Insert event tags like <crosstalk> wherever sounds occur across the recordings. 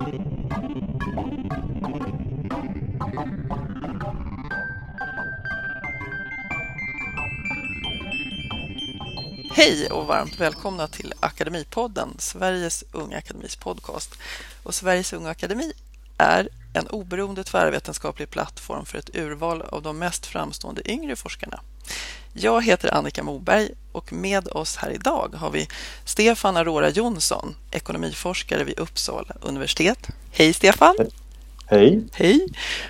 Hej och varmt välkomna till Akademipodden, Sveriges Unga Akademis podcast. Och Sveriges Unga Akademi är en oberoende tvärvetenskaplig plattform för ett urval av de mest framstående yngre forskarna. Jag heter Annika Moberg och med oss här idag har vi Stefan Aurora Jonsson, ekonomiforskare vid Uppsala universitet. Hej Stefan! Hej! Hej!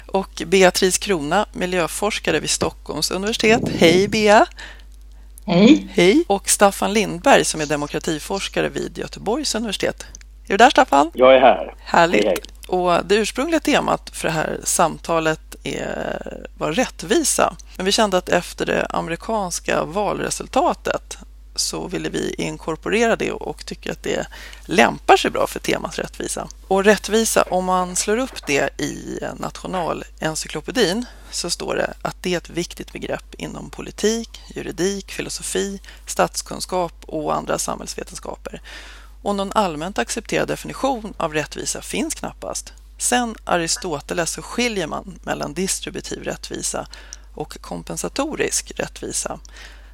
Och Beatrice Krona, miljöforskare vid Stockholms universitet. Hej Bea! Hej! Hej! Och Staffan Lindberg som är demokratiforskare vid Göteborgs universitet. Är du där Staffan? Jag är här. Härligt! Hej, hej. Och det ursprungliga temat för det här samtalet är, var rättvisa. Men vi kände att efter det amerikanska valresultatet så ville vi inkorporera det och tycker att det lämpar sig bra för temat rättvisa. Och rättvisa, om man slår upp det i Nationalencyklopedin så står det att det är ett viktigt begrepp inom politik, juridik, filosofi, statskunskap och andra samhällsvetenskaper. Och någon allmänt accepterad definition av rättvisa finns knappast. Sen Aristoteles så skiljer man mellan distributiv rättvisa och kompensatorisk rättvisa.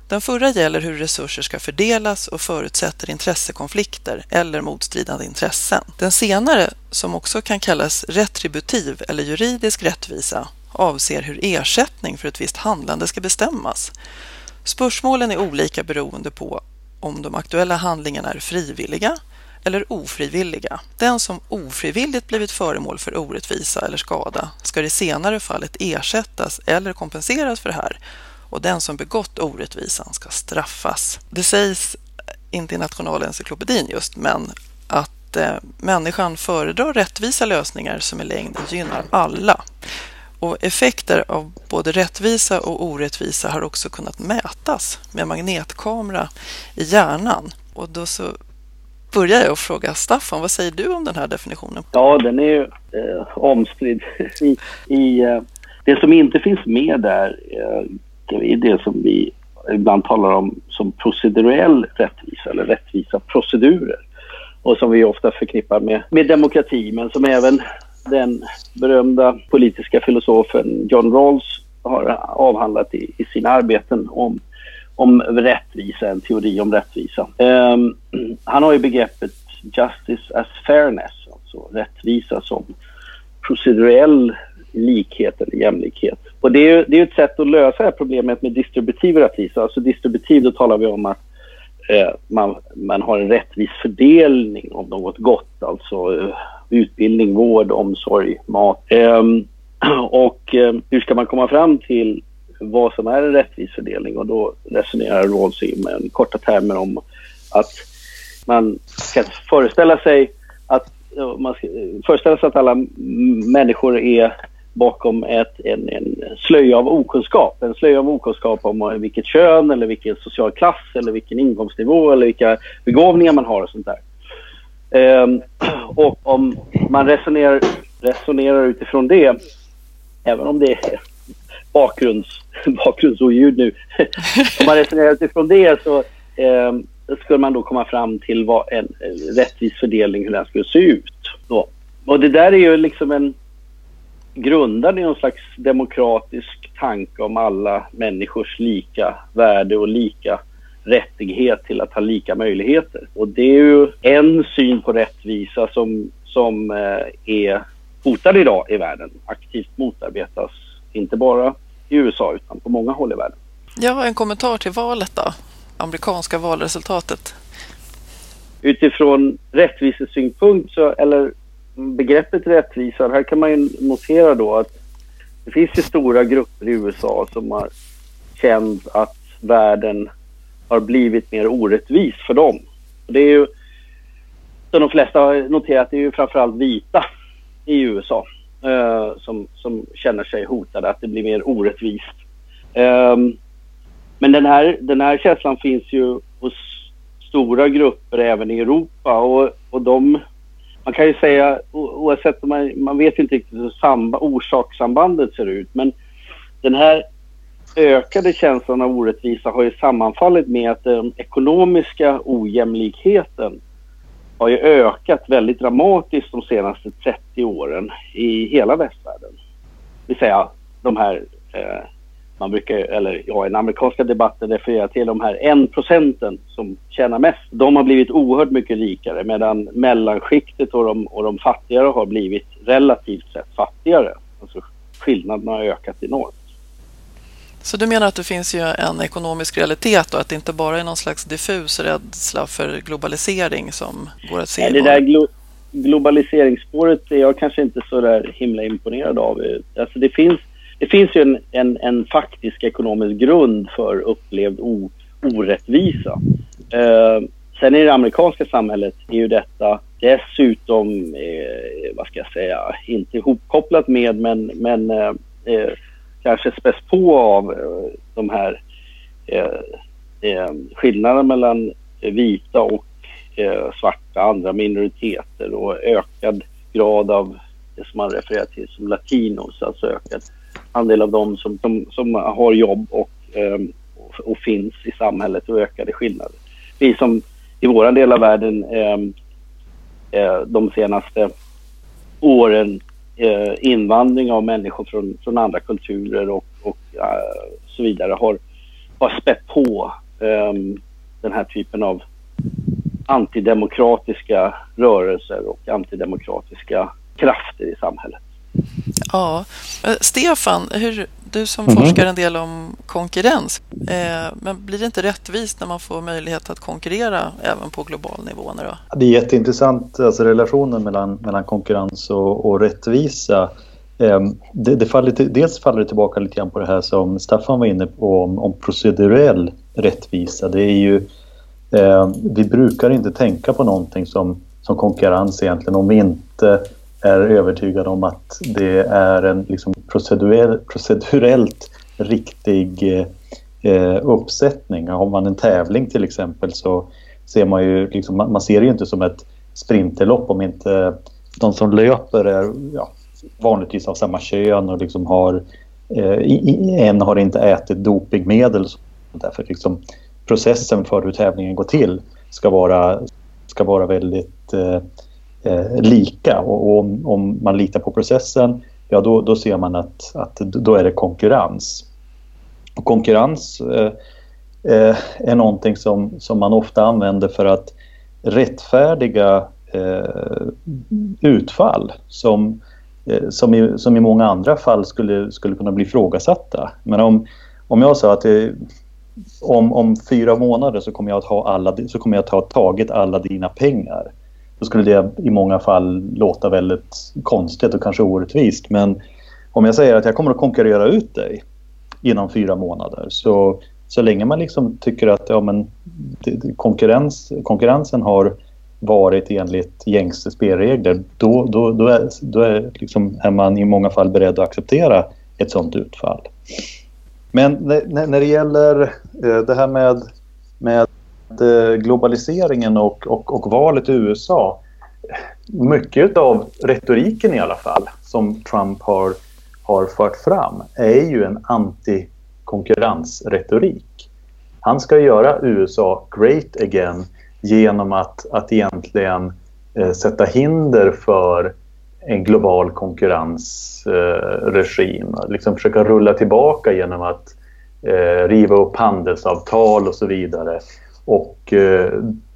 Den förra gäller hur resurser ska fördelas och förutsätter intressekonflikter eller motstridande intressen. Den senare, som också kan kallas retributiv eller juridisk rättvisa, avser hur ersättning för ett visst handlande ska bestämmas. Spörsmålen är olika beroende på om de aktuella handlingarna är frivilliga eller ofrivilliga. Den som ofrivilligt blivit föremål för orättvisa eller skada ska i det senare fallet ersättas eller kompenseras för det här och den som begått orättvisan ska straffas. Det sägs inte i Nationalencyklopedin just, men att eh, människan föredrar rättvisa lösningar som i längden gynnar alla. Och effekter av både rättvisa och orättvisa har också kunnat mätas med magnetkamera i hjärnan. Och då så börjar jag att fråga Staffan, vad säger du om den här definitionen? Ja, den är ju eh, omstridd. <laughs> I, i, eh, det som inte finns med där eh, är det som vi ibland talar om som procedurell rättvisa eller rättvisa procedurer och som vi ofta förknippar med, med demokrati men som även den berömda politiska filosofen John Rawls har avhandlat i, i sina arbeten om, om rättvisa, en teori om rättvisa. Um, han har ju begreppet justice as fairness, alltså rättvisa som procedurell likhet eller jämlikhet. Och det är det är ett sätt att lösa det här problemet med distributiv rättvisa. Alltså distributiv, då talar vi om att eh, man, man har en rättvis fördelning av något gott, alltså eh, utbildning, vård, omsorg, mat. Ehm, <clears throat> och ehm, hur ska man komma fram till vad som är en rättvis fördelning? Och då resonerar Rawls med korta termer om att man ska föreställa sig att man ska eh, föreställa sig att alla människor är bakom ett, en, en slöja av okunskap. En slöja av okunskap om vilket kön eller vilken social klass eller vilken inkomstnivå eller vilka begåvningar man har och sånt där. Um, <clears throat> och om man resonerar, resonerar utifrån det, även om det är bakgrunds, <laughs> bakgrundsoljud nu, <laughs> om man resonerar utifrån det så eh, skulle man då komma fram till vad en, en rättvis fördelning, hur den skulle se ut. Då. Och det där är ju liksom en grundad i någon slags demokratisk tanke om alla människors lika värde och lika rättighet till att ha lika möjligheter. Och det är ju en syn på rättvisa som, som eh, är hotad idag i världen. Aktivt motarbetas, inte bara i USA utan på många håll i världen. Har en kommentar till valet då, amerikanska valresultatet. Utifrån rättvisesynpunkt, så, eller begreppet rättvisa, här kan man ju notera då att det finns ju stora grupper i USA som har känt att världen har blivit mer orättvis för dem. Det är ju, som de flesta har noterat, det är ju framförallt vita i USA eh, som, som känner sig hotade, att det blir mer orättvist. Eh, men den här, den här känslan finns ju hos stora grupper även i Europa och, och de, man kan ju säga oavsett om man, man vet inte riktigt hur samba, orsakssambandet ser ut, men den här ökade känslan av orättvisa har ju sammanfallit med att den ekonomiska ojämlikheten har ju ökat väldigt dramatiskt de senaste 30 åren i hela västvärlden. Det vill säga de här, eh, man brukar, eller ja, i den amerikanska debatten refererar till de här 1 procenten som tjänar mest. De har blivit oerhört mycket rikare medan mellanskiktet och de, och de fattigare har blivit relativt sett fattigare. Alltså skillnaderna har ökat enormt. Så du menar att det finns ju en ekonomisk realitet och att det inte bara är någon slags diffus rädsla för globalisering som går att se? Nej, det där glo globaliseringsspåret är jag kanske inte så där himla imponerad av. Alltså det, finns, det finns ju en, en, en faktisk ekonomisk grund för upplevd o, orättvisa. Eh, sen i det amerikanska samhället är ju detta dessutom, eh, vad ska jag säga, inte ihopkopplat med men, men eh, eh kanske späs på av eh, de här eh, eh, skillnaderna mellan vita och eh, svarta, andra minoriteter och ökad grad av det som man refererar till som latinos, alltså ökad andel av dem som, som, som har jobb och, eh, och, finns i samhället och ökade skillnader. Vi som i vår del av världen eh, eh de senaste åren eh, invandring av människor från, från andra kulturer och, och eh, så vidare har, har spett på eh, den här typen av antidemokratiska rörelser och antidemokratiska krafter i samhället. Ja, eh, Stefan, hur, du som mm forskar en del om konkurrens, eh, men blir det inte rättvist när man får möjlighet att konkurrera även på global nivå? Nu då? Det är jätteintressant, alltså relationen mellan, mellan konkurrens och, och rättvisa. Eh, det, det faller dels faller det tillbaka lite grann på det här som Staffan var inne på om, om procedurell rättvisa. Det är ju, eh, vi brukar inte tänka på någonting som, som konkurrens egentligen om vi inte är övertygad om att det är en liksom procedurell, procedurellt riktig eh, uppsättning. Har man en tävling till exempel så ser man ju, liksom, man ser det ju inte som ett sprinterlopp om inte de som löper är ja, vanligtvis av samma kön och liksom har eh, en har inte ätit dopingmedel. Därför liksom processen för hur tävlingen går till ska vara, ska vara väldigt eh, eh, lika och, och om, om, man litar på processen ja då, då ser man att, att då är det konkurrens. Och konkurrens eh, eh, är någonting som, som man ofta använder för att rättfärdiga eh, utfall som, eh, som, i, som i många andra fall skulle, skulle kunna bli ifrågasatta. Men om, om jag sa att det, om, om fyra månader så kommer jag att ha, alla, så kommer jag att ha tagit alla dina pengar då skulle det i många fall låta väldigt konstigt och kanske orättvist. Men om jag säger att jag kommer att konkurrera ut dig inom fyra månader så, så länge man liksom tycker att ja, men, konkurrens, konkurrensen har varit enligt gängse spelregler då, då, då, är, då är, liksom, är man i många fall beredd att acceptera ett sådant utfall. Men när, när det gäller eh, det här med, med Eh, globaliseringen och, och, och valet i USA mycket av retoriken i alla fall som Trump har, har fört fram är ju en antikonkurrensretorik. Han ska göra USA great again genom att, att egentligen eh, sätta hinder för en global konkurrensregim. Eh, liksom försöka rulla tillbaka genom att eh, riva upp handelsavtal och så vidare. Och eh,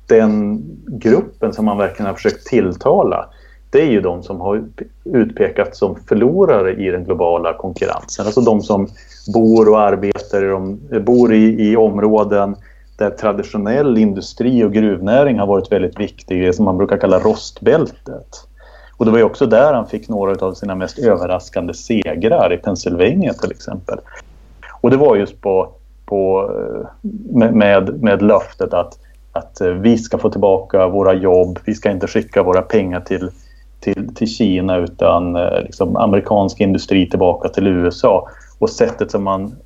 den gruppen som man verkligen har försökt tilltala det är ju de som har utpekats som förlorare i den globala konkurrensen. Alltså de som bor och arbetar i, de, bor i, i områden där traditionell industri och gruvnäring har varit väldigt viktig, det som man brukar kalla rostbältet. Och det var ju också där han fick några av sina mest överraskande segrar i Pennsylvania till exempel. Och det var just på på, eh, med, med löftet att, att eh, vi ska få tillbaka våra jobb, vi ska inte skicka våra pengar till, till, till Kina utan eh, liksom, amerikansk industri tillbaka till USA. Och sättet som man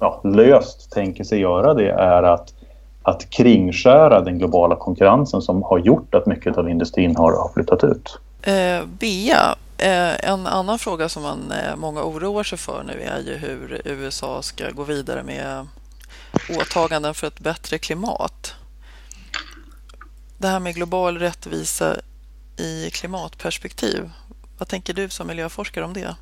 ja, löst tänker sig göra det är att, att kringskära den globala konkurrensen som har gjort att mycket av industrin har, har flyttat ut. Uh, Bea, Eh, en annan fråga som man, eh, många oroar sig för nu är ju hur USA ska gå vidare med åtaganden för ett bättre klimat. Det här med global rättvisa i klimatperspektiv. Vad tänker du som miljöforskare om det?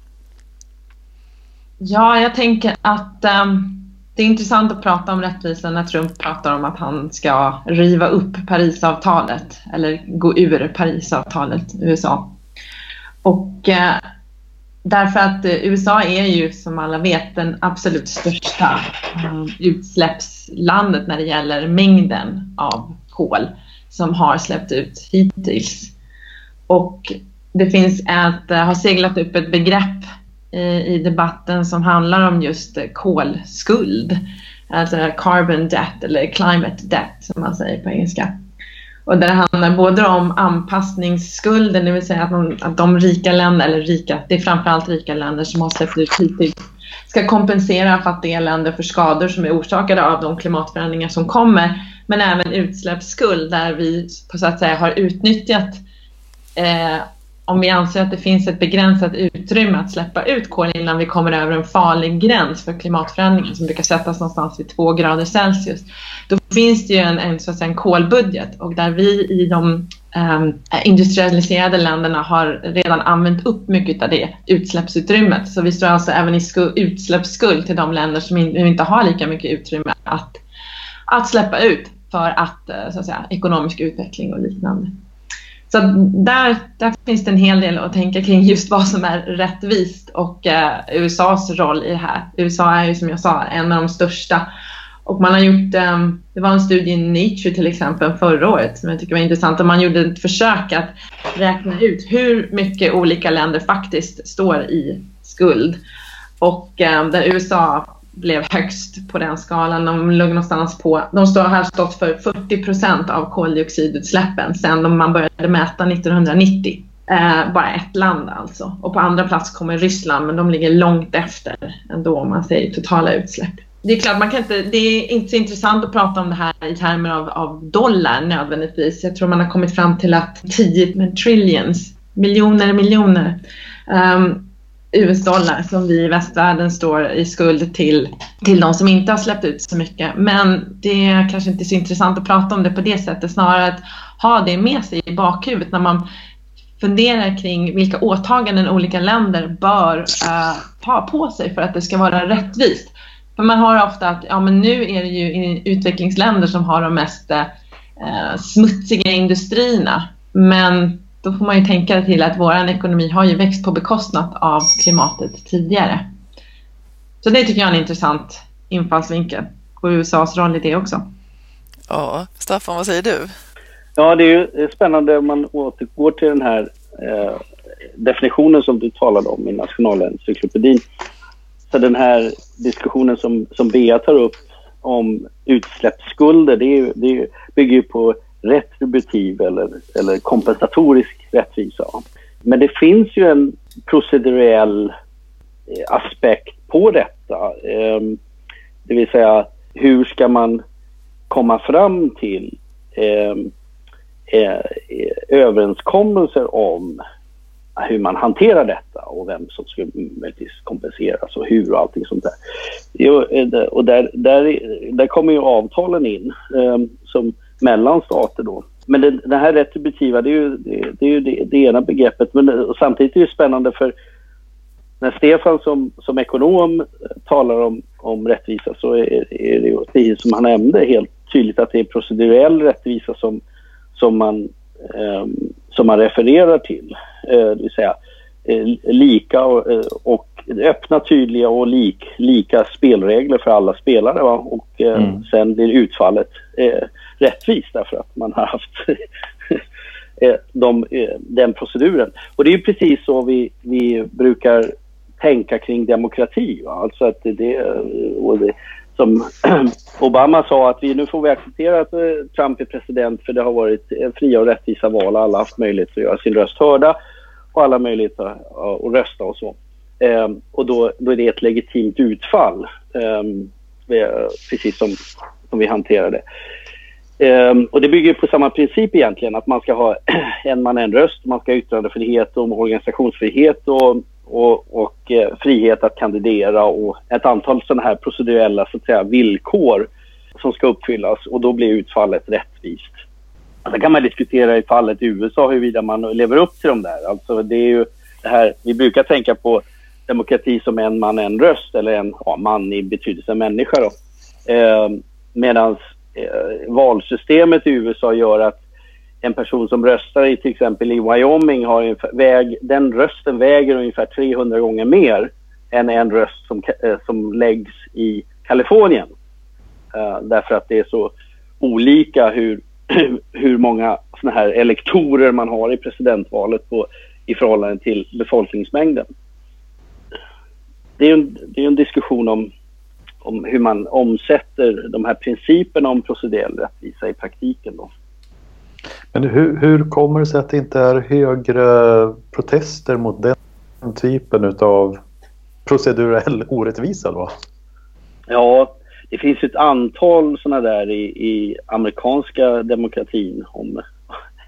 Ja, jag tänker att um, det är intressant att prata om rättvisa när Trump pratar om att han ska riva upp Parisavtalet eller gå ur Parisavtalet, USA. Och eh, därför att eh, USA är ju som alla vet den absolut största eh, utsläppslandet när det gäller mängden av kol som har släppt ut hittills. Och det finns ett, eh, har seglat upp ett begrepp eh, i debatten som handlar om just kolskuld. Alltså carbon debt eller climate debt som man säger på engelska. Och där det handlar både om anpassningsskulden, det vill säga att, man, att de rika länder, eller rika, det är framförallt rika länder som har släppt ut hittills, ska kompensera fattiga länder för skador som är orsakade av de klimatförändringar som kommer. Men även utsläppsskuld där vi på så att säga har utnyttjat eh, om vi anser att det finns ett begränsat utrymme att släppa ut kol innan vi kommer över en farlig gräns för klimatförändringen som brukar sättas någonstans vid 2 grader Celsius. Då finns det ju en, en, så att säga, en kolbudget och där vi i de um, industrialiserade länderna har redan använt upp mycket av det utsläppsutrymmet. Så vi står alltså även i utsläppsskuld till de länder som inte har lika mycket utrymme att, att släppa ut för att, eh, så att säga, ekonomisk utveckling och liknande. Så där, där finns det en hel del att tänka kring just vad som är rättvist och eh, USAs roll i det här. USA är ju som jag sa en av de största och man har gjort, eh, det var en studie i Nature till exempel förra året som jag tycker var intressant och man gjorde ett försök att räkna ut hur mycket olika länder faktiskt står i skuld. Och eh, där USA blev högst på den skalan. De låg någonstans på, de står, har stått för 40 procent av koldioxidutsläppen sedan man började mäta 1990. Eh, bara ett land alltså. Och på andra plats kommer Ryssland men de ligger långt efter ändå om man säger totala utsläpp. Det är klart, man kan inte, det är inte så intressant att prata om det här i termer av, av dollar nödvändigtvis. Jag tror man har kommit fram till att 10 trillions, miljoner miljoner. Um, US-dollar som vi i västvärlden står i skuld till, till de som inte har släppt ut så mycket. Men det är kanske inte så intressant att prata om det på det sättet, snarare att ha det med sig i bakhuvudet när man funderar kring vilka åtaganden olika länder bör uh, ta på sig för att det ska vara rättvist. För man har ofta att ja, men nu är det ju utvecklingsländer som har de mest uh, smutsiga industrierna. Men då får man ju tänka till att vår ekonomi har ju växt på bekostnad av klimatet tidigare. Så det tycker jag är en intressant infallsvinkel på USAs roll i det också. Ja, Staffan, vad säger du? Ja, det är ju spännande om man återgår till den här eh, definitionen som du talade om i Nationalencyklopedin. Så den här diskussionen som, som Bea tar upp om utsläppsskulder, det, är, det bygger ju på retributiv eller, eller kompensatorisk rättvisa. Men det finns ju en procedurell eh, aspekt på detta. Ehm, det vill säga, hur ska man komma fram till ehm, eh, eh, överenskommelser om hur man hanterar detta och vem som ska möjligtvis kompenseras och hur och allting sånt där. Och där, där, där kommer ju avtalen in ehm, som mellan stater då. Men det, det här retributiva, det är ju, det, det är ju det, det, ena begreppet. Men eh, samtidigt är det spännande för när Stefan som, som ekonom eh, talar om, om rättvisa så är, är det precis som han nämnde, helt tydligt att det är procedurell rättvisa som, som, man, eh, som man refererar till. Eh, det vill säga eh, lika och, eh, och öppna, tydliga och lik, lika spelregler för alla spelare. Va? Och eh, mm. sen blir utfallet eh, rättvist därför att man har haft <laughs> eh, de, eh, den proceduren. Och det är precis så vi, vi brukar tänka kring demokrati. Va? Alltså att det, det, som <clears throat> Obama sa att vi nu får vi acceptera att eh, Trump är president för det har varit fria och rättvisa val. Alla har haft möjlighet att göra sin röst hörda och alla möjlighet att, att rösta och så. Ehm, och då, då är det ett legitimt utfall, ehm, eh, precis som, som vi hanterade. det. Um, och det bygger på samma princip egentligen, att man ska ha <clears throat> en man en röst, man ska ha yttrandefrihet och organisationsfrihet och, och, och eh, frihet att kandidera och ett antal sådana här procedurella så att säga, villkor som ska uppfyllas och då blir utfallet rättvist. Sen kan man diskutera i fallet i USA huruvida man lever upp till de där. Alltså det är ju det här, vi brukar tänka på demokrati som en man, en röst eller en ja, man i betydelsen människa. Då. Eh, Medan eh, valsystemet i USA gör att en person som röstar i till exempel i Wyoming har en väg, den rösten väger ungefär 300 gånger mer än en röst som, eh, som läggs i Kalifornien. Eh, därför att det är så olika hur, <clears throat> hur många såna här elektorer man har i presidentvalet på, i förhållande till befolkningsmängden. Det är en, det är en diskussion om, om hur man omsätter de här principerna om procedurell rättvisa i praktiken. Då. Men hur, hur kommer det sig att det inte är högre protester mot den typen av procedurell orättvisa då? Ja, det finns ett antal sådana där i, i amerikanska demokratin, om,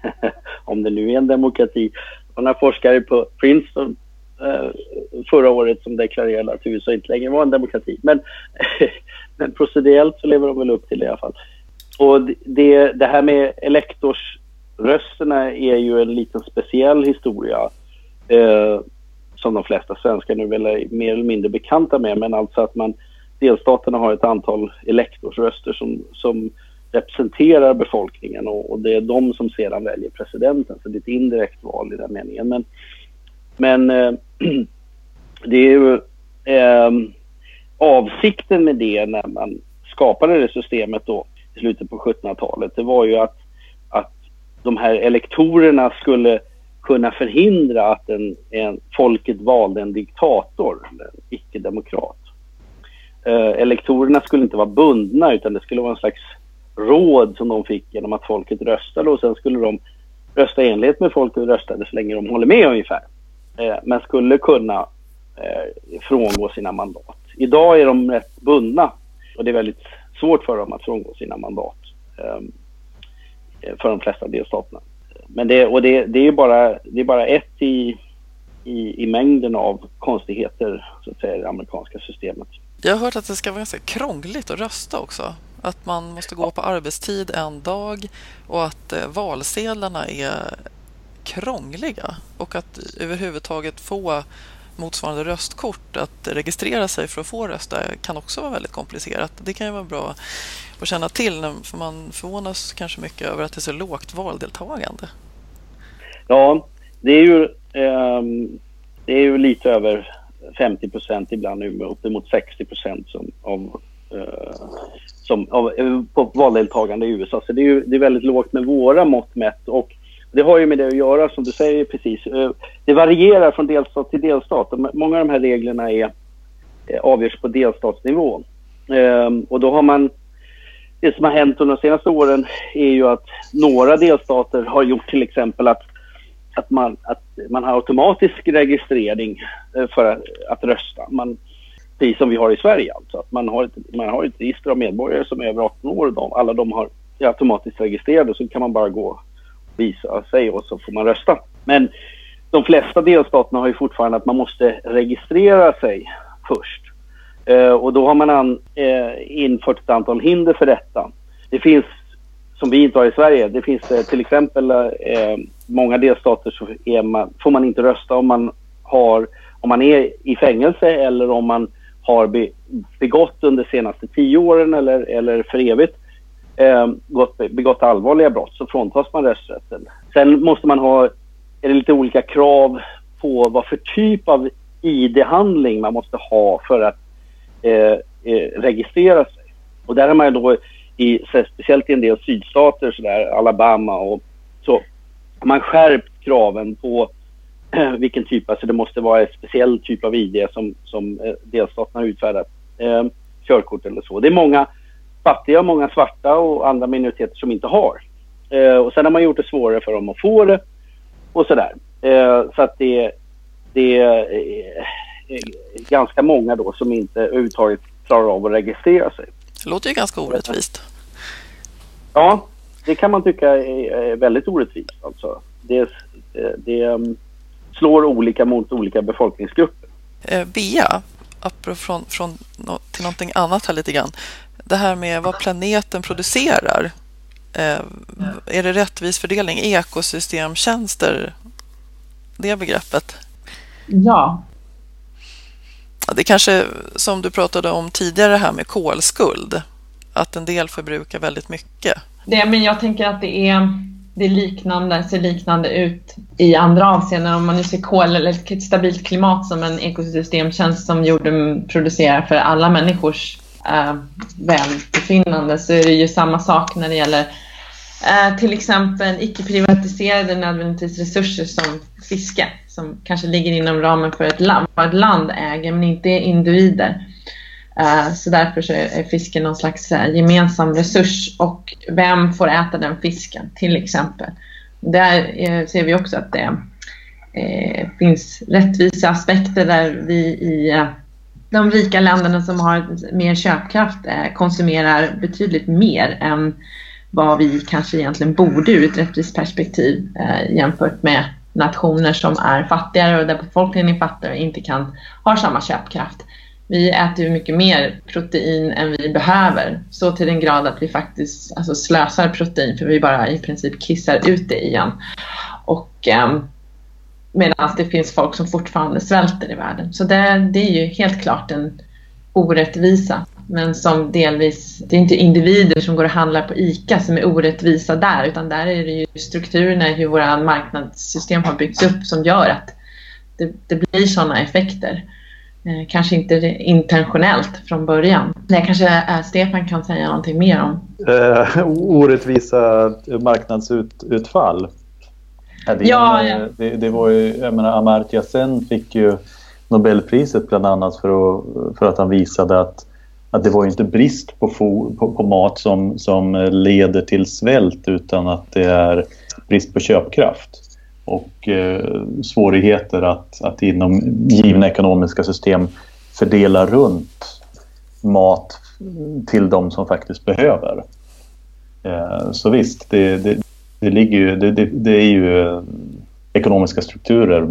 <laughs> om det nu är en demokrati. Och några forskare på Princeton Eh, förra året som deklarerade att USA inte längre var en demokrati. Men, <laughs> men procedurellt så lever de väl upp till det i alla fall. Och det, det här med elektorsrösterna är ju en liten speciell historia. Eh, som de flesta svenskar nu väl är mer eller mindre bekanta med, men alltså att man delstaterna har ett antal elektorsröster som, som representerar befolkningen och, och, det är de som sedan väljer presidenten, så det är ett indirekt val i den meningen. Men, men eh, <clears throat> det är ju eh, avsikten med det när man skapade det systemet då i slutet på 1700-talet, det var ju att, att de här elektorerna skulle kunna förhindra att en, en, folket valde en diktator, en icke-demokrat. Eh, elektorerna skulle inte vara bundna utan det skulle vara en slags råd som de fick genom att folket röstade och sen skulle de rösta i enlighet med folket röstade så länge de håller med ungefär. Eh, men skulle kunna eh, frångå sina mandat. Idag är de rätt bundna och det är väldigt svårt för dem att frångå sina mandat ehm, eh, för de flesta delstaterna. Men det, och det, det, är bara, det är bara ett i, i, i mängden av konstigheter så att säga, i det amerikanska systemet. Jag har hört att det ska vara ganska krångligt att rösta också. Att man måste gå på arbetstid en dag och att eh, valsedlarna är krångliga och att överhuvudtaget få motsvarande röstkort, att registrera sig för att få rösta kan också vara väldigt komplicerat. Det kan ju vara bra att känna till, för man förvånas kanske mycket över att det är så lågt valdeltagande. Ja, det är ju, eh, det är ju lite över 50 procent, ibland nu uppemot 60 procent som, av, eh, som, av, eh, på valdeltagande i USA. Så det är ju det är väldigt lågt med våra mått mätt. Och det har ju med det att göra, som du säger precis. Eh, det varierar från delstat till delstat. Många av de här reglerna är, eh, avgörs på delstatsnivå. Ehm, och då har man... Det som har hänt under de senaste åren är ju att några delstater har gjort till exempel att att man, att man har automatisk registrering eh, för att, att rösta. Man, precis som vi har i Sverige alltså. Att man, har ett, man har ett register av medborgare som är över 18 år och de, alla de har är automatiskt registrerade så kan man bara gå visa sig och så får man rösta. Men de flesta delstaterna har ju fortfarande att man måste registrera sig först. Eh, och då har man an, eh, infört ett antal hinder för detta. Det finns som vi inte har i Sverige. Det finns eh, till exempel eh, eh många delstater så man, får man inte rösta om man, har, om man är i fängelse eller om man har be, begått under de senaste tio åren eller, eller för evigt Ehm, begått allvarliga brott så fråntas man rösträtten. Sen måste man ha är det lite olika krav på vad för typ av ID-handling man måste ha för att eh, eh, registrera sig. Och där har man då i, speciellt i en del sydstater, så där, Alabama och så, har man skärpt kraven på <clears throat> vilken typ, alltså det måste vara en speciell typ av ID som, som eh, delstaten har utfärdat, eh, körkort eller så. Det är många fattiga, många svarta och andra minoriteter som inte har. Eh, och sen har man gjort det svårare för dem att få det och sådär. Eh, så att det, det är eh, ganska många då som inte överhuvudtaget klarar av att registrera sig. Det låter ju ganska orättvist. Ja, det kan man tycka är väldigt orättvist. Alltså. Det, det um, slår olika mot olika befolkningsgrupper. Eh, Bea, från, från, till någonting annat här lite grann. Det här med vad planeten producerar. Eh, är det rättvis fördelning? Ekosystemtjänster, det begreppet? Ja. Det kanske, som du pratade om tidigare här med kolskuld, att en del förbrukar väldigt mycket. Det, men jag tänker att det är, det liknande, ser liknande ut i andra avseenden. Om man nu ser kol eller ett stabilt klimat som en ekosystemtjänst som jorden producerar för alla människors eh, välbefinnande så är det ju samma sak när det gäller eh, till exempel icke privatiserade nödvändigtvis resurser som fiske som kanske ligger inom ramen för ett land, vad ett land äger men inte individer. Eh, så därför så är fisken någon slags eh, gemensam resurs och vem får äta den fisken till exempel. Där eh, ser vi också att det finns rättvisa aspekter där vi i de rika länderna som har mer köpkraft eh, konsumerar betydligt mer än vad vi kanske egentligen borde ur ett rättvist perspektiv eh, jämfört med nationer som är fattigare och där befolkningen är fattigare och inte kan, har samma köpkraft. Vi äter ju mycket mer protein än vi behöver. Så till den grad att vi faktiskt alltså, slösar protein för vi bara i princip kissar ut det igen. Och eh, medan det finns folk som fortfarande svälter i världen. Så det, det är ju helt klart en orättvisa. Men som delvis, det är inte individer som går och handlar på ICA som är orättvisa där utan där är det ju strukturerna i hur våra marknadssystem har byggts upp som gör att det, det blir sådana effekter. Eh, kanske inte intentionellt från början. Det kanske äh, Stefan kan säga någonting mer om. Eh, orättvisa marknadsutfall. Det, ja, ja. Det, det, var ju, jag menar, Amartya Sen fick ju Nobelpriset bland annat för, att, för att han visade att, att det var inte brist på, på, på, mat som, som leder till svält utan att det är brist på köpkraft och eh, svårigheter att, att inom givna ekonomiska system fördela runt mat till de som faktiskt behöver. Eh, så visst, det, det, det ligger ju, det, det, är ju ekonomiska strukturer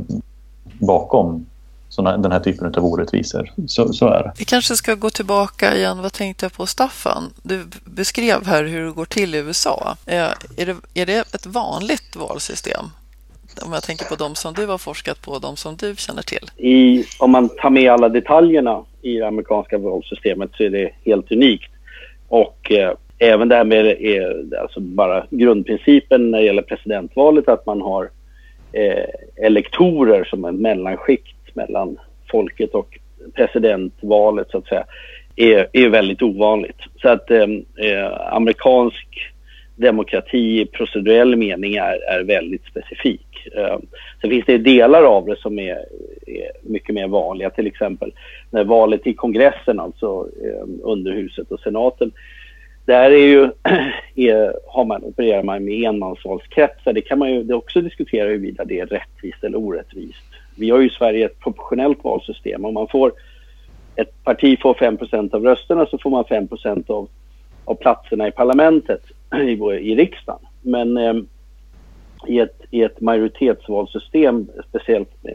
bakom såna, den här typen av orättvisor. Så, så är det. Vi kanske ska gå tillbaka igen. Vad tänkte jag på Staffan? Du beskrev här hur det går till i USA. Eh, är det, är det ett vanligt valsystem? Om jag tänker på de som du har forskat på, de som du känner till. I, om man tar med alla detaljerna i det amerikanska valsystemet så är det helt unikt. Och eh, även det här med eh, alltså bara grundprincipen när det gäller presidentvalet att man har eh, elektorer som är mellanskikt mellan folket och presidentvalet så att säga är, är väldigt ovanligt. Så att eh, eh amerikansk demokrati i procedurell mening är, är väldigt specifik. Eh, sen finns det delar av det som är, är, mycket mer vanliga, till exempel när valet i kongressen, alltså eh, underhuset och senaten, där är ju, <clears throat> är, har man, opererar man med enmansvalskretsar. Det kan man ju det också diskutera huruvida det är rättvist eller orättvist. Vi har ju i Sverige ett proportionellt valsystem. Om man får ett parti får 5% av rösterna så får man 5 av, av platserna i parlamentet <clears throat> i, i riksdagen. Men eh, i, ett, i ett majoritetsvalsystem, speciellt med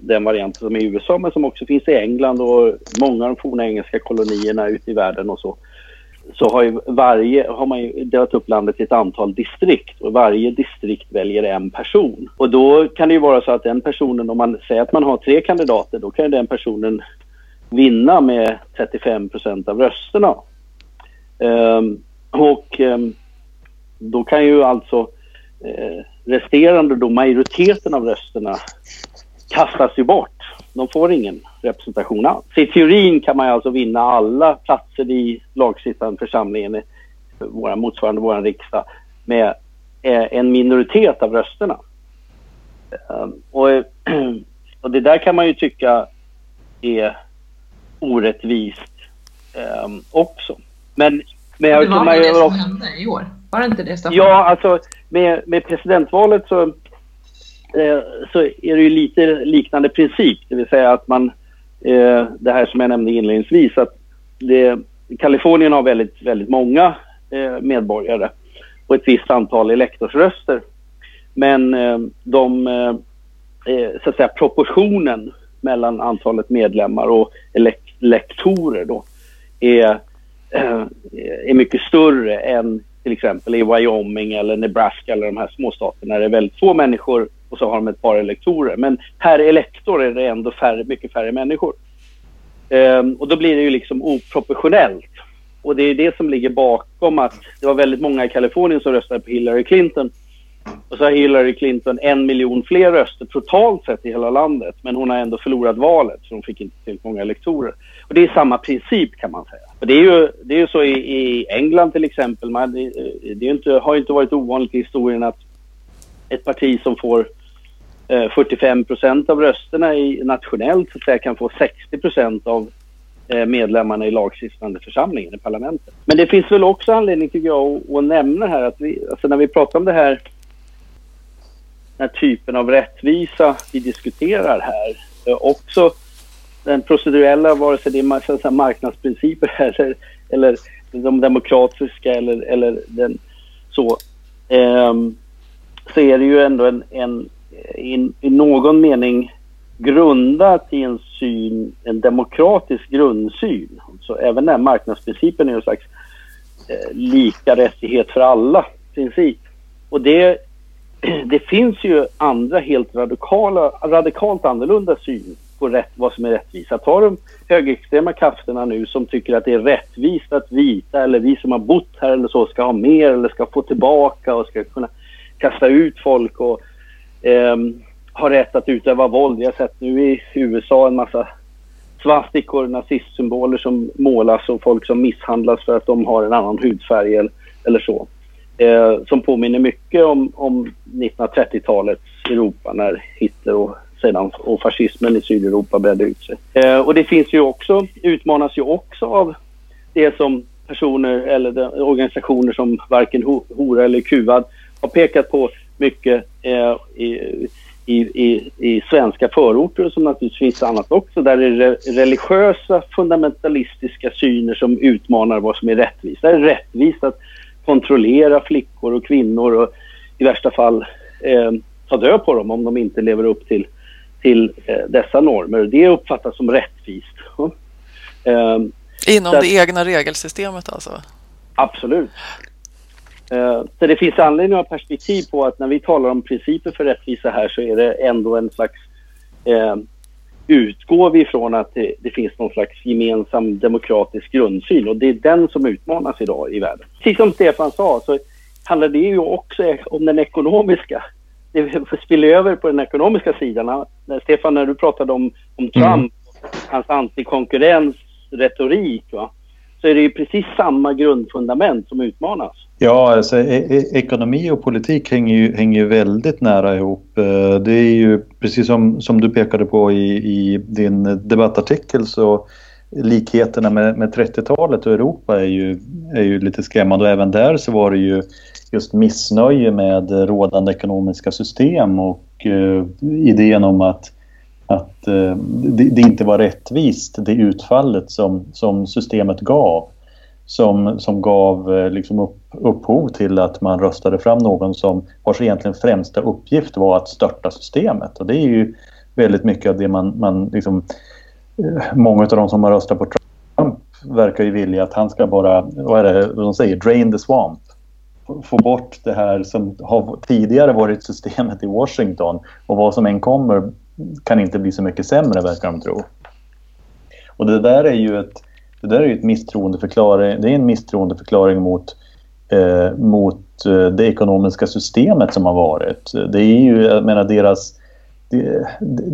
den varianten som är i USA men som också finns i England och många av de forna engelska kolonierna ute i världen och så, så har, ju varje, har man ju delat upp landet i ett antal distrikt och varje distrikt väljer en person. Och då kan det ju vara så att den personen, om man säger att man har tre kandidater, då kan den personen vinna med 35 procent av rösterna. Um, och um, då kan ju alltså eh, resterande då majoriteten av rösterna kastas ju bort. De får ingen representation alls. I teorin kan man alltså vinna alla platser i lagstiftande församlingen, våra, motsvarande vår riksdag, med eh, en minoritet av rösterna. Ehm, och, <clears throat> och det där kan man ju tycka är orättvist um, också. Men, men jag, det var ju det som hände i år. Var det inte det, Staffan? Ja, alltså med, med presidentvalet så, Eh, så är det ju lite liknande princip. Det vill säga att man eh, det här som jag nämnde inledningsvis att det, Kalifornien har väldigt, väldigt många eh, medborgare och ett visst antal elektorsröster. Men eh, de, eh, eh så att säga proportionen mellan antalet medlemmar och elektorer då är, eh, är mycket större än till exempel i Wyoming eller Nebraska eller de här småstaterna där det är väldigt få människor och så har de ett par elektorer. Men per elektor är det ändå färre, mycket färre människor. Um, och då blir det ju liksom oproportionellt. Och det är det som ligger bakom att det var väldigt många i Kalifornien som röstade på Hillary Clinton. Och så har Hillary Clinton en miljon fler röster totalt sett i hela landet. Men hon har ändå förlorat valet så hon fick inte tillräckligt många elektorer. Och det är samma princip kan man säga. Och det är ju, det är ju så i, i England till exempel. Man, det, det inte, har inte varit ovanligt i historien att ett parti som får Eh, 45 procent av rösterna i, nationellt så att säga, kan få 60 procent av eh, medlemmarna i lagstiftande församlingen i parlamentet. Men det finns väl också anledning tycker jag att, nämna här att vi, alltså när vi pratar om det här den här typen av rättvisa vi diskuterar här. Eh, också den procedurella, vare sig det är marknadsprinciper <laughs> eller, eller de demokratiska eller, eller den så, eh, så är det ju ändå en, en i, i någon mening grundat i en syn, en demokratisk grundsyn. Så även den marknadsprincipen är en slags eh, lika rättighet för alla princip. Och det <clears throat> det finns ju andra helt radikala, radikalt annorlunda syn på rätt, vad som är rättvisa. Ta de högerextrema krafterna nu som tycker att det är rättvist att vita eller vi som har bott här eller så ska ha mer eller ska få tillbaka och ska kunna kasta ut folk och eh, rätt att utöva våld. Jag har sett nu i USA en massa svastikor, nazistsymboler som målas och folk som misshandlas för att de har en annan hudfärg eller, eller så eh, som påminner mycket om, om 1930-talets Europa när Hitler och sedan och fascismen i Sydeuropa bredde ut sig. Eh, och det finns ju också, utmanas ju också av det som personer eller organisationer som varken Hora eller Kuvad har pekat på mycket eh, i, i, i, i, svenska förorter som naturligtvis finns annat också där det är religiösa fundamentalistiska syner som utmanar vad som är rättvist. Det är rättvist att kontrollera flickor och kvinnor och i värsta fall eh, ta död på dem om de inte lever upp till, till eh, dessa normer. Det uppfattas som rättvist. <laughs> eh, Inom det egna regelsystemet alltså? Absolut. Eh, så det finns anledning att ha perspektiv på att när vi talar om principer för rättvisa här så är det ändå en slags eh, utgår vi ifrån att det, det, finns någon slags gemensam demokratisk grundsyn och det är den som utmanas idag i världen. Precis som Stefan sa så handlar det ju också om den ekonomiska. Det spiller över på den ekonomiska sidan. Stefan, när du pratade om, om Trump, mm. hans antikonkurrensretorik, va? Så är det ju precis samma grundfundament som utmanas. Ja, alltså, e, e- ekonomi och politik hänger ju, hänger ju väldigt nära ihop. Eh, det är ju precis som, som du pekade på i, i din debattartikel så likheterna med, med 30-talet och Europa är ju, är ju lite skrämmande och även där så var det ju just missnöje med rådande ekonomiska system och eh, idén om att, att eh, det, det, inte var rättvist det utfallet som, som systemet gav som, som gav eh, liksom upp, upphov till att man röstade fram någon som vars egentligen främsta uppgift var att störta systemet. Och det är ju väldigt mycket av det man, man liksom, eh, många av de som har röstat på Trump verkar ju vilja att han ska bara, vad är det de säger, drain the swamp. Få bort det här som har tidigare varit systemet i Washington och vad som än kommer kan inte bli så mycket sämre verkar de tro. Och det där är ju ett det där är ett misstroendeförklaring, det är en misstroendeförklaring mot, eh, mot eh, det ekonomiska systemet som har varit. Det är ju, jag menar deras,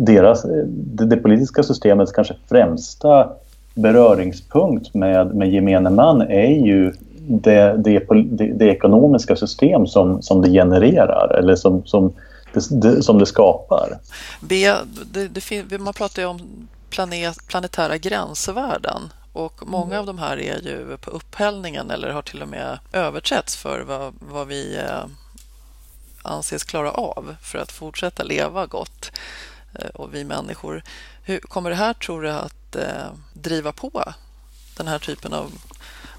deras det, det politiska systemets kanske främsta beröringspunkt med, med gemene man är ju det, det, det, det ekonomiska system som, som det genererar eller som, som, det, som det skapar. Det, det, man pratar ju om planet, planetära gränsvärden och många mm. av de här är ju på upphällningen eller har till och med överträtts för vad, vad vi eh, anses klara av för att fortsätta leva gott eh, och vi människor. Hur kommer det här, tror du, att eh, driva på den här typen av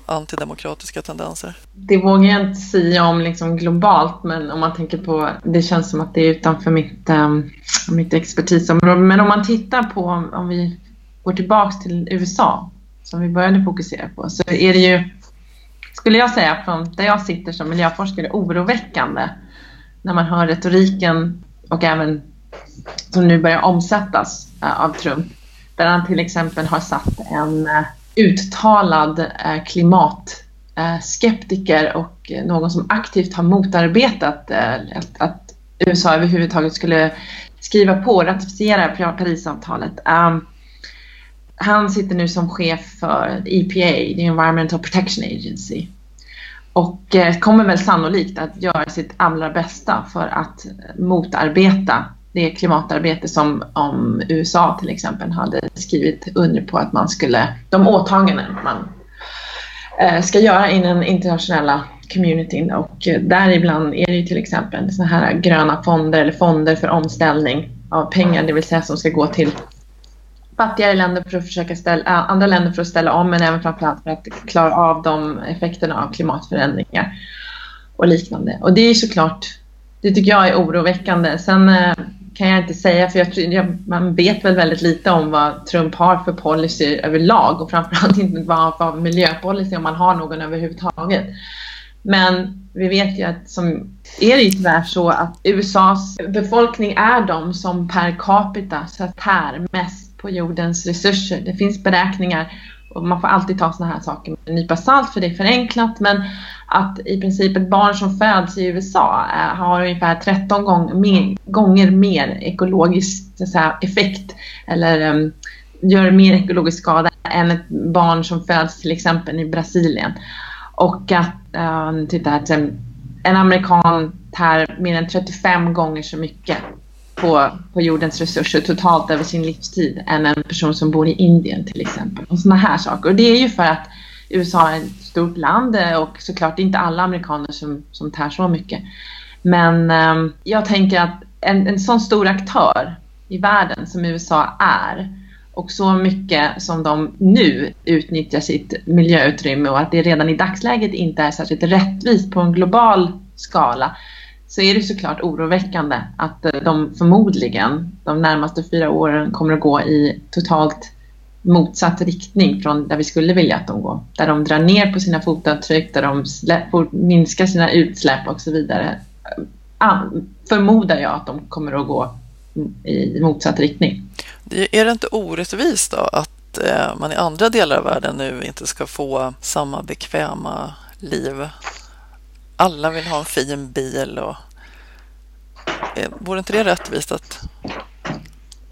antidemokratiska tendenser? Det vågar jag inte säga om liksom globalt, men om man tänker på, det känns som att det är utanför mitt, um, mitt expertisområde. Men om man tittar på, om vi går tillbaks till USA, som vi började fokusera på så är det ju skulle jag säga, från där jag sitter som miljöforskare, oroväckande när man hör retoriken och även som nu börjar omsättas uh, av Trump. Där han till exempel har satt en uh, uttalad eh, klimatskeptiker och någon som aktivt har motarbetat eh, att, att, USA överhuvudtaget skulle skriva på och ratificera Parisavtalet. Um, han sitter nu som chef för EPA, the Environmental Protection Agency. Och eh, kommer väl sannolikt att göra sitt allra bästa för att motarbeta det klimatarbete som om USA till exempel hade skrivit under på att man skulle, de åtaganden man eh, ska göra i den internationella communityn och eh, däribland är det ju till exempel sådana här gröna fonder eller fonder för omställning av pengar, det vill säga som ska gå till fattigare länder för att försöka ställa, eh, andra länder för att ställa om men även framförallt för att klara av de effekterna av klimatförändringar och liknande. Och det är såklart, det tycker jag är oroväckande. Sen kan jag inte säga, för jag, jag, man vet väl väldigt lite om vad Trump har för policy överlag och framförallt <laughs> inte vad han har för miljöpolicy om man har någon överhuvudtaget. Men vi vet ju att som är det ju tyvärr så att USAs befolkning är de som per capita så tär mest på jordens resurser. Det finns beräkningar och man får alltid ta sådana här saker med en nypa salt för det är förenklat men att i princip ett barn som föds i USA eh, har ungefär 13 gång, mer, gånger mer ekologisk säga, effekt eller um, gör mer ekologisk skada än ett barn som föds till exempel i Brasilien. Och att, um, titta här, en amerikan tär mer än 35 gånger så mycket på, på jordens resurser totalt över sin livstid än en person som bor i Indien till exempel. Och sådana här saker. Och det är ju för att USA är ett stort land eh, och såklart inte alla amerikaner som, som tär så mycket. Men eh, jag tänker att en, en sån stor aktör i världen som USA är och så mycket som de nu utnyttjar sitt miljöutrymme och att det redan i dagsläget inte är särskilt rättvist på en global skala så är det såklart oroväckande att eh, de förmodligen de närmaste fyra åren kommer att gå i totalt motsatt riktning från där vi skulle vilja att de går. Där de drar ner på sina fotavtryck, där de minskar sina utsläpp och så vidare. Förmodar jag att de kommer att gå i motsatt riktning. Är det inte orättvist då att eh, man i andra delar av världen nu inte ska få samma bekväma liv? Alla vill ha en fin bil och eh, vore inte det rättvist att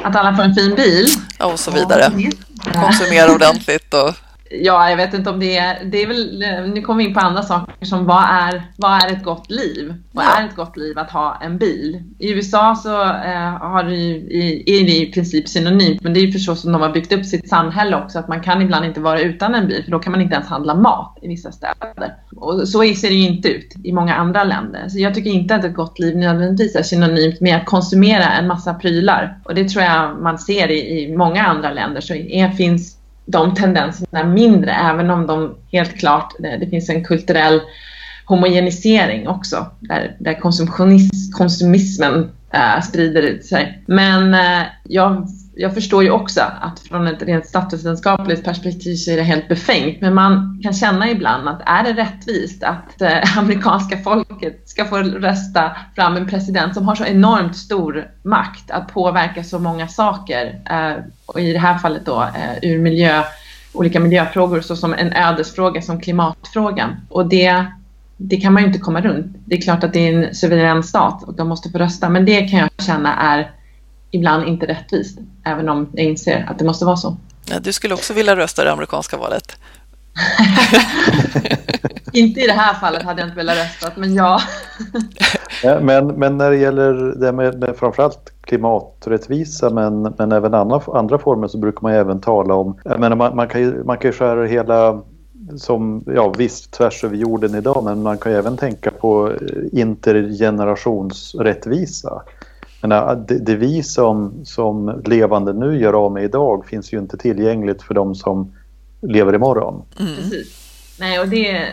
att alla får en fin bil. Ja, och så vidare. Konsumera ordentligt och Ja, jag vet inte om det är... Det är väl, nu kommer vi in på andra saker som vad är, vad är ett gott liv? Vad är ett gott liv att ha en bil? I USA så eh, har det ju, är det i princip synonymt, men det är ju förstås som de har byggt upp sitt samhälle också, att man kan ibland inte vara utan en bil, för då kan man inte ens handla mat i vissa städer. Och så ser det ju inte ut i många andra länder. Så jag tycker inte att ett gott liv nödvändigtvis är synonymt med att konsumera en massa prylar. Och det tror jag man ser i, i många andra länder, så är, finns de tendenserna mindre, även om de helt klart, det, det finns en kulturell homogenisering också, där, där konsumismen äh, sprider sig. Men äh, jag jag förstår ju också att från ett rent statsvetenskapligt perspektiv så är det helt befängt. Men man kan känna ibland att är det rättvist att eh, <laughs> amerikanska folket ska få rösta fram en president som har så enormt stor makt att påverka så många saker. Eh, och i det här fallet då eh, ur miljö, olika miljöfrågor såsom en ödesfråga som klimatfrågan. Och det det kan man ju inte komma runt. Det är klart att det är en suverän stat och de måste få rösta, men det kan jag känna är ibland inte rättvist, även om jag inser att det måste vara så. Ja, du skulle också vilja rösta i det amerikanska valet? <laughs> inte i det här fallet hade jag inte velat rösta, men <laughs> ja. men, men när det gäller det med, med framförallt klimaträttvisa men, men även andra, andra former så brukar man även tala om, jag menar, man, man, kan ju, man kan ju skära hela som, ja visst tvärs över jorden idag men man kan ju även tänka på intergenerationsrättvisa menar, det, det vi som, som levande nu gör av med idag finns ju inte tillgängligt för de som lever imorgon. Mm. Precis. Nej, och det,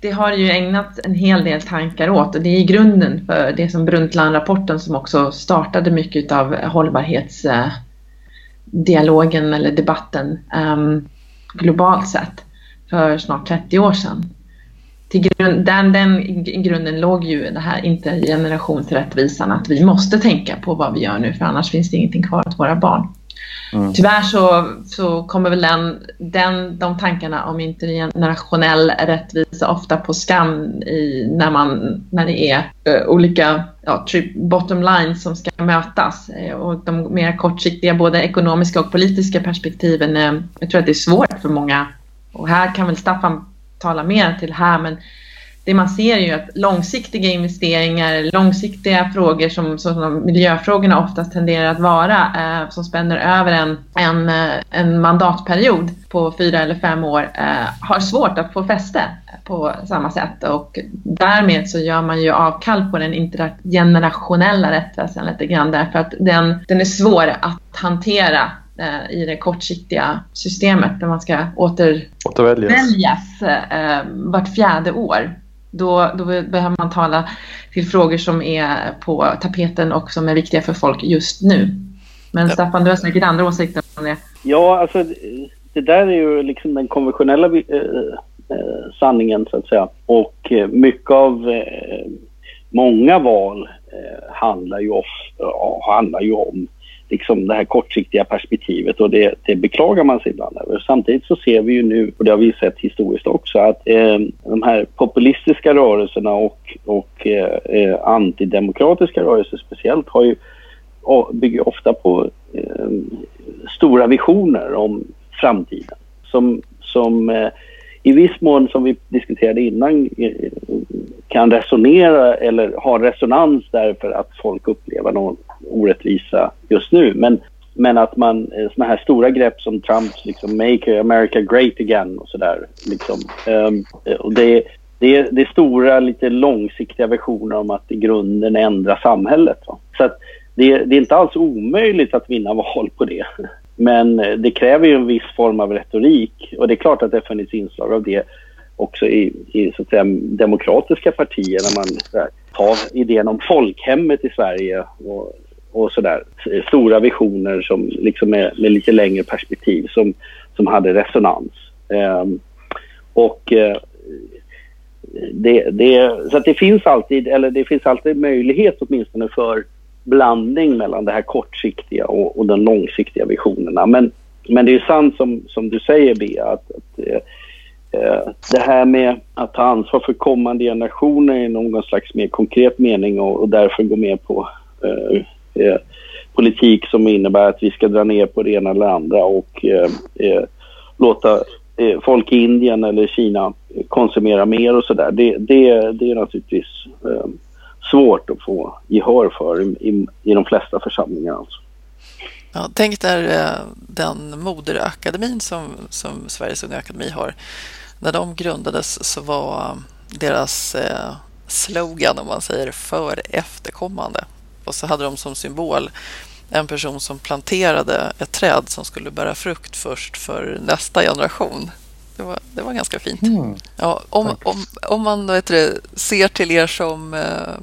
det har ju ägnat en hel del tankar åt och det är grunden för det som Brundtland-rapporten som också startade mycket av hållbarhetsdialogen eller debatten um, globalt sett för snart 30 år sedan. Till grund, den, den grunden låg ju det här intergenerationsrättvisan, att vi måste tänka på vad vi gör nu för annars finns det ingenting kvar åt våra barn. Mm. Tyvärr så, så kommer väl den, den, de tankarna om intergenerationell rättvisa ofta på skam i, när, man, när det är uh, olika ja, bottom lines som ska mötas. Uh, och de mer kortsiktiga, både ekonomiska och politiska perspektiven, uh, jag tror att det är svårt för många. Och här kan väl Staffan tala mer till här, men det man ser är ju att långsiktiga investeringar, långsiktiga frågor som, som miljöfrågorna oftast tenderar att vara, eh, som spänner över en, en, eh, en mandatperiod på fyra eller fem år, eh, har svårt att få fäste på samma sätt. Och därmed så gör man ju avkall på den intergenerationella rättvisan lite grann därför att den, den är svår att hantera eh, i det kortsiktiga systemet där man ska åter, återväljas eh, vart fjärde år. Då, då behöver man tala till frågor som är på tapeten och som är viktiga för folk just nu. Men ja. Staffan, du har säkert andra åsikter om det. Ja, alltså det där är ju liksom den konventionella eh, eh, sanningen så att säga. Och eh, mycket av eh, många val eh, handlar, ju of, handlar ju om liksom det här kortsiktiga perspektivet och det, det beklagar man sig ibland över. Samtidigt så ser vi ju nu, och det har vi sett historiskt också, att eh, de här populistiska rörelserna och, och eh, eh antidemokratiska rörelser speciellt har ju, bygger ofta på eh, stora visioner om framtiden som, som eh, i viss mån, som vi diskuterade innan, eh, kan resonera eller ha resonans därför att folk upplever någon orättvisa just nu. Men, men att man, eh, såna här stora grepp som Trumps liksom “Make America Great Again” och sådär. Liksom, um, och det, det, det är stora, lite långsiktiga versioner om att i grunden ändra samhället. Va? Så att det, det, är inte alls omöjligt att vinna val på det. Men eh, det kräver ju en viss form av retorik och det är klart att det har funnits inslag av det också i, i så att säga, demokratiska partier när man här, tar idén om folkhemmet i Sverige och, och sådär. Stora visioner som liksom är med lite längre perspektiv som, som hade resonans. Eh, och eh, det, det, så att det finns alltid, eller det finns alltid möjlighet åtminstone för blandning mellan det här kortsiktiga och, och de långsiktiga visionerna. Men, men det är sant som, som du säger Bea, att, att eh, eh, det här med att ta ansvar för kommande generationer i någon slags mer konkret mening och, och därför gå med på eh, eh, politik som innebär att vi ska dra ner på det ena eller andra och eh, eh, låta eh, folk i Indien eller Kina konsumera mer och sådär. Det, det, det är naturligtvis eh, svårt att få gehör för i, i, i de flesta församlingar. Alltså. Ja, tänk där eh, den moderakademin som, som Sveriges Unga Akademi har. När de grundades så var eh, deras slogan, om man säger, för efterkommande. Och så hade de som symbol en person som planterade ett träd som skulle bära frukt först för nästa generation. Det var, det var ganska fint. Mm. Ja, om, om, om man vet det, ser till er som eh,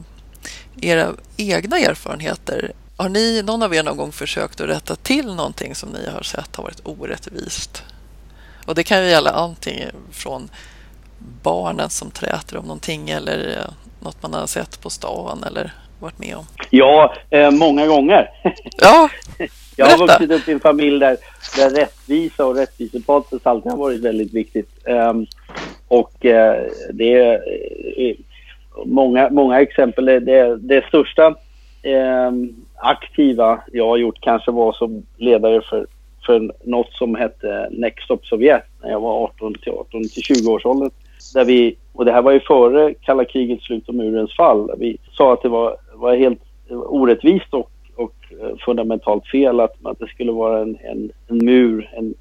era egna erfarenheter. Har ni, någon av er någon gång försökt att rätta till någonting som ni har sett har varit orättvist? Och det kan ju gälla antingen från barnen som träter om någonting eller eh, något man har sett på stan eller varit med om. Ja, eh, många gånger. <laughs> Ja, Jag har vuxit upp i en familj där, där rättvisa och rättvisepatos alltid har varit väldigt viktigt. Um, och uh, det är uh, många, många exempel. Det, det största uh, aktiva jag har gjort kanske var som ledare för, för något som hette Next Stop Sovjet när jag var 18 till 18 till 20 års ålder. Där vi, och det här var ju före kalla krigets slut och murens fall. Vi sa att det var, var helt eh, orättvist och och eh, fundamentalt fel att, att det skulle vara en, en, en mur, en,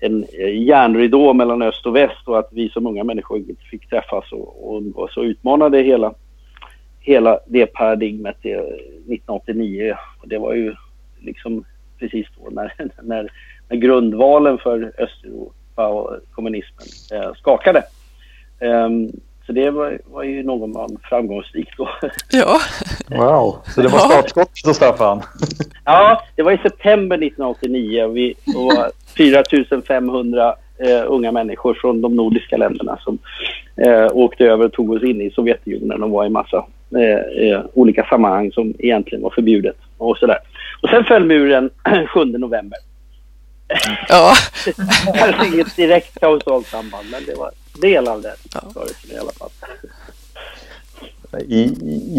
en eh, järnridå mellan öst och väst och att vi som unga människor inte fick träffas och, och, så utmanade hela, hela det paradigmet 1989. Och det var ju liksom precis då när, <laughs> när, när grundvalen för Östeuropa och kommunismen eh, skakade. Um, så det var, var ju någon man framgångsrikt då. <laughs> Ja. Wow, så det var startskottet då Staffan? <laughs> Ja, det var i september 1989 och vi var 4500 eh, unga människor från de nordiska länderna som eh, åkte över och tog oss in i Sovjetunionen och var i massa eh, eh, olika sammanhang som egentligen var förbjudet och sådär. Och sen föll muren <clears throat> 7 november. Ja. <laughs> Kanske inget direkt kausalt samband, men det var del av det Ja. i alla fall. I,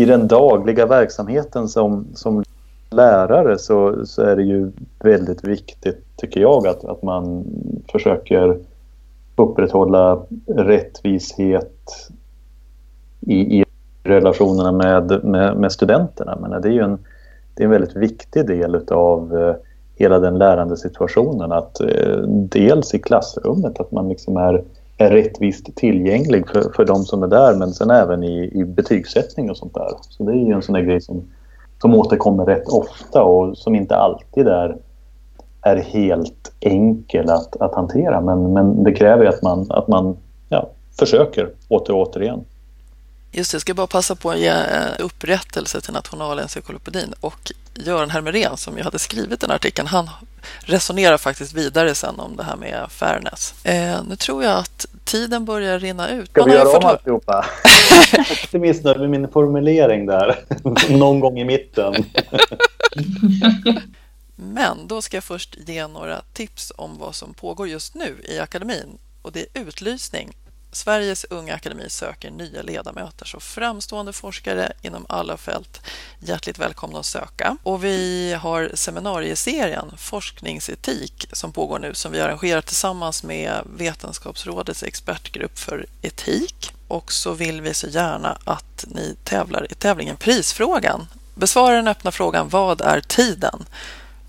i, den dagliga verksamheten som, som lärare så, så är det ju väldigt viktigt, tycker jag, att, att man försöker upprätthålla rättvishet i, i relationerna med, med, med studenterna. Men det är ju en, det är en väldigt viktig del av eh, hela den lärande situationen. Att eh, dels i klassrummet, att man liksom är, är rättvist tillgänglig för, för de som är där, men sen även i, i betygssättning och sånt där. Så det är ju en sån där grej som, som återkommer rätt ofta och som inte alltid är, är helt enkel att, att hantera. Men, men det kräver att man, att man ja, försöker åter och återigen. Just det, jag ska bara passa på att ge eh, upprättelse till Nationalencyklopedin och Göran Hermerén som ju hade skrivit den artikeln, han resonerar faktiskt vidare sen om det här med fairness. Eh, nu tror jag att tiden börjar rinna ut. Ska Man vi göra om fått hö- alltihopa? <laughs> Jag är lite missnöjd med min formulering där. <laughs> Någon gång i mitten. Men då ska jag först ge några tips om vad som pågår just nu i akademin och det är utlysning. Sveriges unga akademi söker nya ledamöter, så framstående forskare inom alla fält hjärtligt välkomna att söka. Och vi har seminarieserien Forskningsetik som pågår nu som vi arrangerar tillsammans med Vetenskapsrådets expertgrupp för etik. Och så vill vi så gärna att ni tävlar i tävlingen Prisfrågan. Besvara den öppna frågan Vad är tiden?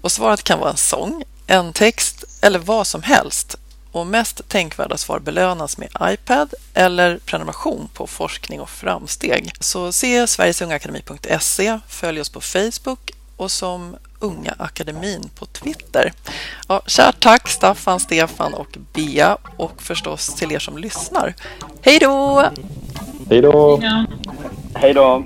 Och svaret kan vara en sång, en text eller vad som helst. Och mest tänkvärda svar belönas med iPad eller prenumeration på forskning och framsteg. Så se sverigesungaakademi.se, följ oss på Facebook och som Unga Akademin på Twitter. Ja, kärt tack Staffan, Stefan och Bea och förstås till er som lyssnar. Hej då! Hej då! Hej då!